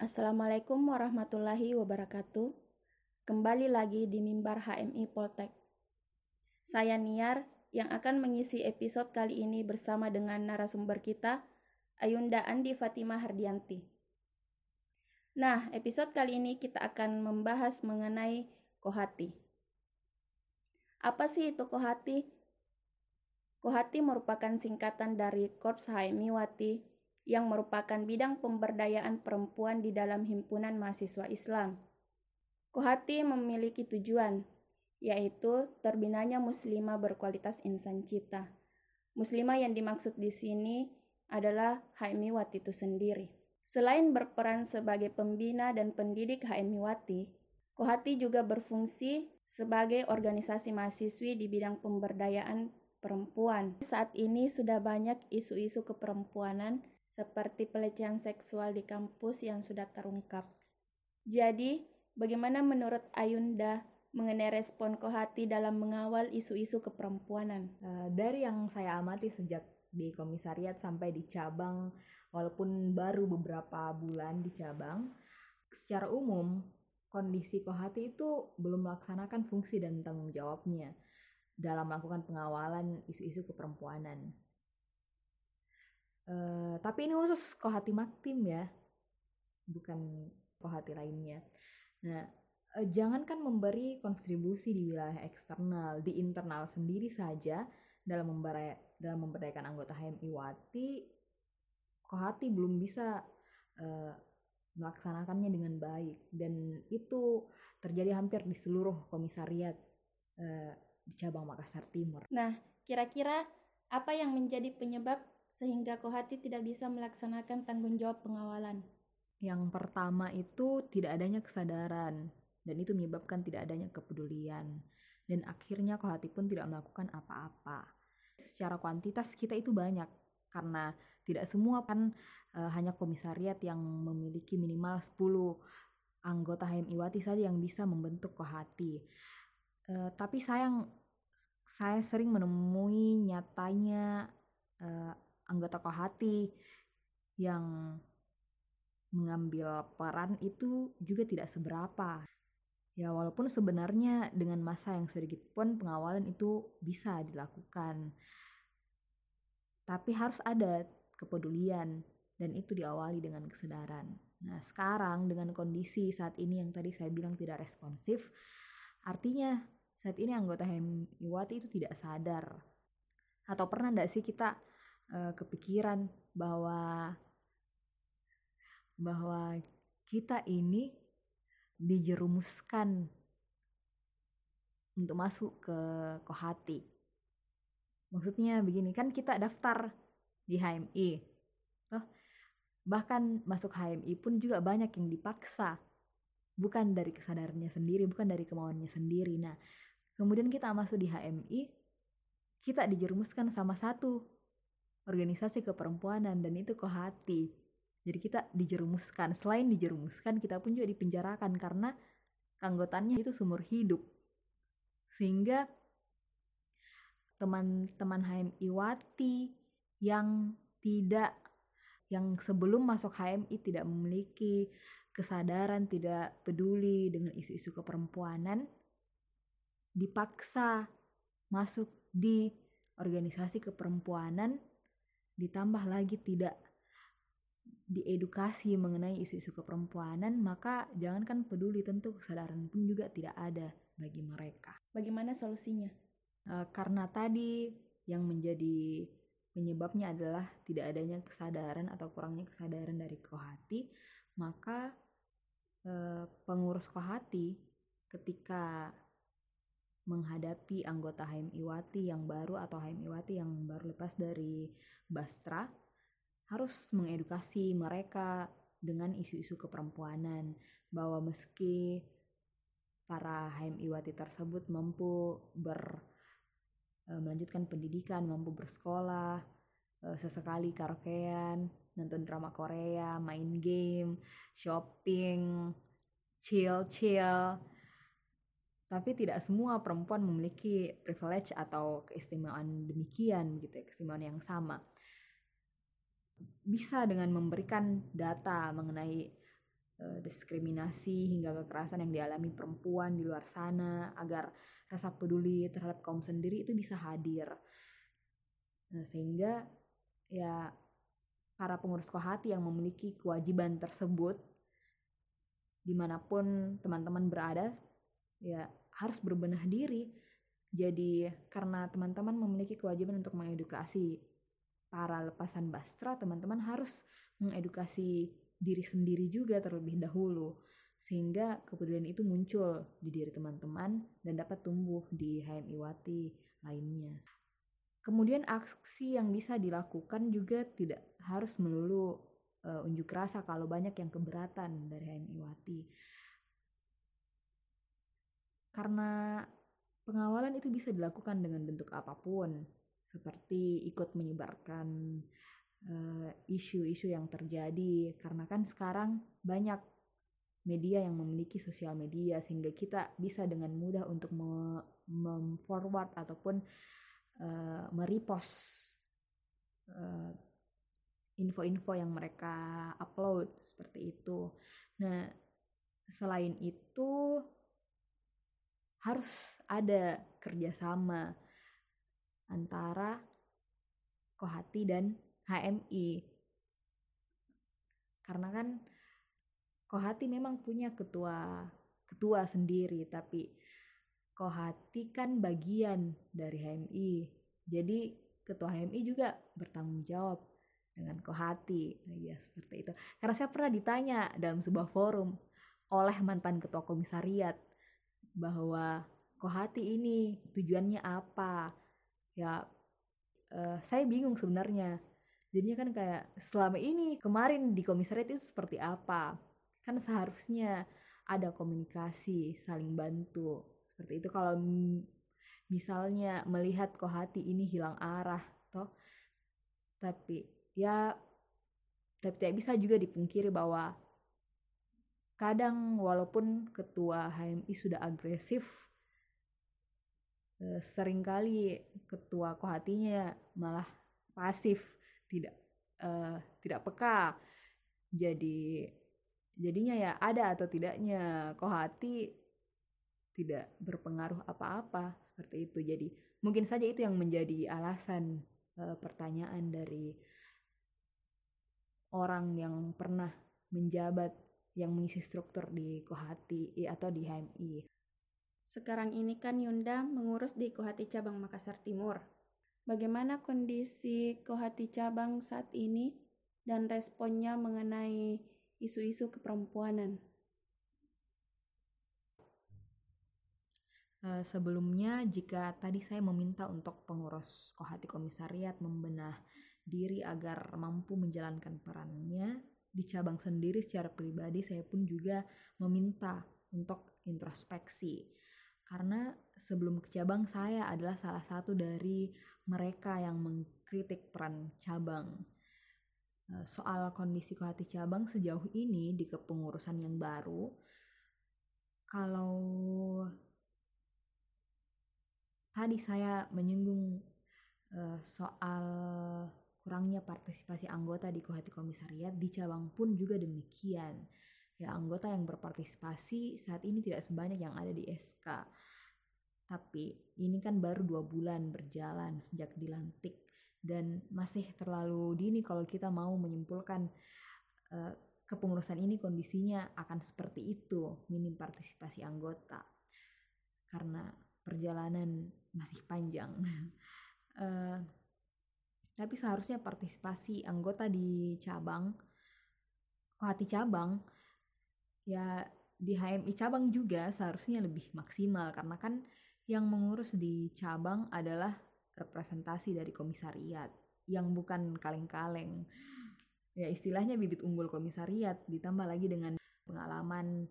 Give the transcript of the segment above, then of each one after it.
Assalamualaikum warahmatullahi wabarakatuh. Kembali lagi di mimbar HMI Poltek. Saya Niar yang akan mengisi episode kali ini bersama dengan narasumber kita, Ayunda Andi Fatimah Hardianti. Nah, episode kali ini kita akan membahas mengenai Kohati. Apa sih itu Kohati? Kohati merupakan singkatan dari Korps HMI Wati yang merupakan bidang pemberdayaan perempuan di dalam himpunan mahasiswa Islam. Kohati memiliki tujuan, yaitu terbinanya muslimah berkualitas insan cita. Muslimah yang dimaksud di sini adalah HMI Wati itu sendiri. Selain berperan sebagai pembina dan pendidik HMI Wati, Kohati juga berfungsi sebagai organisasi mahasiswi di bidang pemberdayaan perempuan. Saat ini sudah banyak isu-isu keperempuanan seperti pelecehan seksual di kampus yang sudah terungkap. Jadi, bagaimana menurut Ayunda mengenai respon Kohati dalam mengawal isu-isu keperempuanan? Uh, dari yang saya amati sejak di komisariat sampai di cabang, walaupun baru beberapa bulan di cabang, secara umum kondisi Kohati itu belum melaksanakan fungsi dan tanggung jawabnya dalam melakukan pengawalan isu-isu keperempuanan. Uh, tapi ini khusus kohati maktim ya, bukan kohati lainnya. Nah, uh, jangankan memberi kontribusi di wilayah eksternal, di internal sendiri saja dalam memberdaya, dalam memberdayakan anggota HMI Wati, kohati belum bisa uh, melaksanakannya dengan baik dan itu terjadi hampir di seluruh komisariat uh, di cabang Makassar Timur. Nah, kira-kira apa yang menjadi penyebab sehingga Kohati tidak bisa melaksanakan tanggung jawab pengawalan? Yang pertama itu tidak adanya kesadaran dan itu menyebabkan tidak adanya kepedulian dan akhirnya Kohati pun tidak melakukan apa-apa. Secara kuantitas kita itu banyak karena tidak semua kan e, hanya komisariat yang memiliki minimal 10 anggota HMIWati saja yang bisa membentuk Kohati. E, tapi sayang saya sering menemui nyatanya e, anggota Kohati yang mengambil peran itu juga tidak seberapa. Ya walaupun sebenarnya dengan masa yang sedikit pun pengawalan itu bisa dilakukan. Tapi harus ada kepedulian dan itu diawali dengan kesadaran. Nah sekarang dengan kondisi saat ini yang tadi saya bilang tidak responsif, artinya saat ini anggota Hemiwati itu tidak sadar. Atau pernah tidak sih kita uh, kepikiran bahwa bahwa kita ini dijerumuskan untuk masuk ke Kohati. Maksudnya begini kan kita daftar di HMI. Toh, bahkan masuk HMI pun juga banyak yang dipaksa. Bukan dari kesadarannya sendiri, bukan dari kemauannya sendiri. Nah, kemudian kita masuk di HMI, kita dijerumuskan sama satu organisasi keperempuanan dan itu kohati. Jadi kita dijerumuskan. Selain dijerumuskan, kita pun juga dipenjarakan karena keanggotaannya itu sumur hidup. Sehingga teman-teman HMI Wati yang tidak yang sebelum masuk HMI tidak memiliki kesadaran, tidak peduli dengan isu-isu keperempuanan, dipaksa masuk di organisasi keperempuanan ditambah lagi tidak diedukasi mengenai isu-isu keperempuanan, maka jangankan peduli tentu kesadaran pun juga tidak ada bagi mereka. Bagaimana solusinya? E, karena tadi yang menjadi penyebabnya adalah tidak adanya kesadaran atau kurangnya kesadaran dari kohati, maka e, pengurus kohati ketika menghadapi anggota HMI Wati yang baru atau HMI Wati yang baru lepas dari Bastra harus mengedukasi mereka dengan isu-isu keperempuanan bahwa meski para HMI Wati tersebut mampu ber e, melanjutkan pendidikan, mampu bersekolah, e, sesekali karaokean, nonton drama Korea, main game, shopping, chill-chill, tapi tidak semua perempuan memiliki privilege atau keistimewaan demikian gitu ya, keistimewaan yang sama. Bisa dengan memberikan data mengenai uh, diskriminasi hingga kekerasan yang dialami perempuan di luar sana agar rasa peduli terhadap kaum sendiri itu bisa hadir. Nah, sehingga ya para pengurus kohati yang memiliki kewajiban tersebut di mana pun teman-teman berada ya harus berbenah diri jadi karena teman-teman memiliki kewajiban untuk mengedukasi para lepasan bastra teman-teman harus mengedukasi diri sendiri juga terlebih dahulu sehingga kepedulian itu muncul di diri teman-teman dan dapat tumbuh di HMI Wati lainnya. Kemudian aksi yang bisa dilakukan juga tidak harus melulu uh, unjuk rasa kalau banyak yang keberatan dari HMI Wati. Karena pengawalan itu bisa dilakukan dengan bentuk apa pun, seperti ikut menyebarkan eh, isu-isu uh, yang terjadi karena kan sekarang banyak media yang memiliki sosial media sehingga kita bisa dengan mudah untuk memforward ataupun uh, merepost uh, info-info yang mereka upload seperti itu. Nah, selain itu harus ada kerjasama antara Kohati dan HMI. Karena kan Kohati memang punya ketua ketua sendiri, tapi Kohati kan bagian dari HMI. Jadi ketua HMI juga bertanggung jawab dengan Kohati. Ya seperti itu. Karena saya pernah ditanya dalam sebuah forum oleh mantan ketua komisariat bahwa Kohati ini tujuannya apa? Ya uh, saya bingung sebenarnya. Jadinya kan kayak selama ini kemarin di komisariat itu seperti apa? Kan seharusnya ada komunikasi, saling bantu. Seperti itu kalau misalnya melihat Kohati ini hilang arah toh tapi ya tapi tidak bisa juga dipungkiri bahwa kadang walaupun ketua HMI sudah agresif eh, sering kali ketua kohatinya malah pasif tidak uh, tidak peka. Jadi jadinya ya ada atau tidaknya kohati tidak berpengaruh apa-apa seperti itu. Jadi mungkin saja itu yang menjadi alasan uh, pertanyaan dari orang yang pernah menjabat yang mengisi struktur di Kohati atau di HMI. Sekarang ini kan Yunda mengurus di Kohati Cabang Makassar Timur. Bagaimana kondisi Kohati Cabang saat ini dan responnya mengenai isu-isu keperempuanan? Uh, sebelumnya, jika tadi saya meminta untuk pengurus Kohati Komisariat membenah diri agar mampu menjalankan perannya di cabang sendiri secara pribadi saya pun juga meminta untuk introspeksi. Karena sebelum ke cabang saya adalah salah satu dari mereka yang mengkritik peran cabang. Eh, soal kondisi kohati cabang sejauh ini di kepengurusan yang baru kalau tadi saya menyinggung uh, soal kurangnya partisipasi anggota di Kohati Komisariat di cabang pun juga demikian. Ya, anggota yang berpartisipasi saat ini tidak sebanyak yang ada di SK. Tapi ini kan baru dua bulan berjalan sejak dilantik dan masih terlalu dini kalau kita mau menyimpulkan uh, kepengurusan ini kondisinya akan seperti itu, minim partisipasi anggota. Karena perjalanan masih panjang. uh, tapi seharusnya partisipasi anggota di cabang hati cabang. Ya di HMI cabang juga seharusnya lebih maksimal. Karena kan yang mengurus di cabang adalah representasi dari komisariat yang bukan kaleng-kaleng. Ya istilahnya bibit unggul komisariat ditambah lagi dengan pengalaman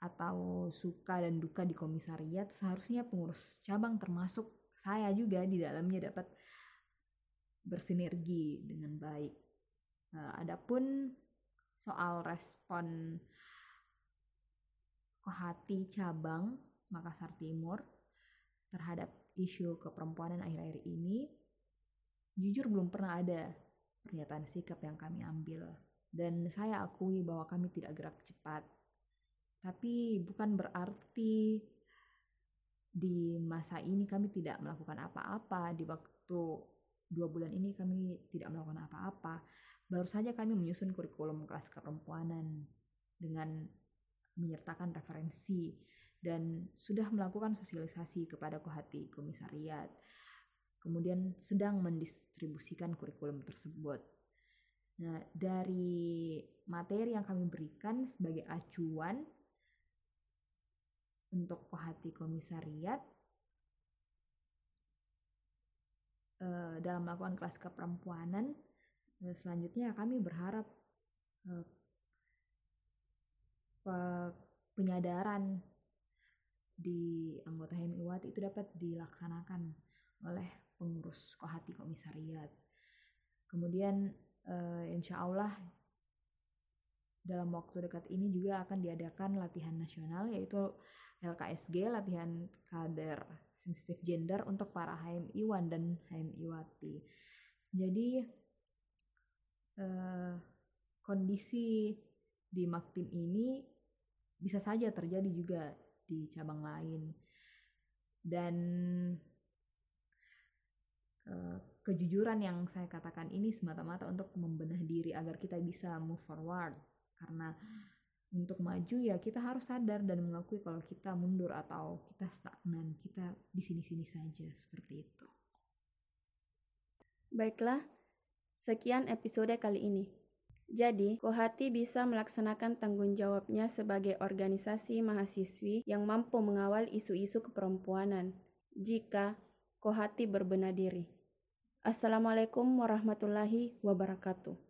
atau suka dan duka di komisariat seharusnya pengurus cabang termasuk saya juga di dalamnya dapat bersinergi dengan baik. Nah, adapun soal respon Kohati cabang Makassar Timur terhadap isu keperempuanan akhir-akhir ini, jujur belum pernah ada pernyataan sikap yang kami ambil dan saya akui bahwa kami tidak gerak cepat. Tapi bukan berarti di masa ini kami tidak melakukan apa-apa. Di waktu dua bulan ini kami tidak melakukan apa-apa. Baru saja kami menyusun kurikulum kelas keperempuanan dengan menyertakan referensi dan sudah melakukan sosialisasi kepada kohati komisariat. Kemudian sedang mendistribusikan kurikulum tersebut. Nah, dari materi yang kami berikan sebagai acuan untuk kohati komisariat eh, dalam melakukan kelas keperempuanan, eh, selanjutnya kami berharap eh, penyadaran di anggota HMIWAT itu dapat dilaksanakan oleh pengurus kohati komisariat. Kemudian insya Allah dalam waktu dekat ini juga akan diadakan latihan nasional yaitu LKSG latihan kader sensitif gender untuk para HMI1 dan HMIwati. Jadi uh, kondisi di Maktim ini bisa saja terjadi juga di cabang lain dan uh, kejujuran yang saya katakan ini semata-mata untuk membenah diri agar kita bisa move forward karena untuk maju ya kita harus sadar dan mengakui kalau kita mundur atau kita stagnan kita di sini-sini saja seperti itu. Baiklah, sekian episode kali ini. Jadi, Kohati bisa melaksanakan tanggung jawabnya sebagai organisasi mahasiswi yang mampu mengawal isu-isu keperempuanan jika Kohati berbenah diri. Assalamualaikum warahmatullahi wabarakatuh.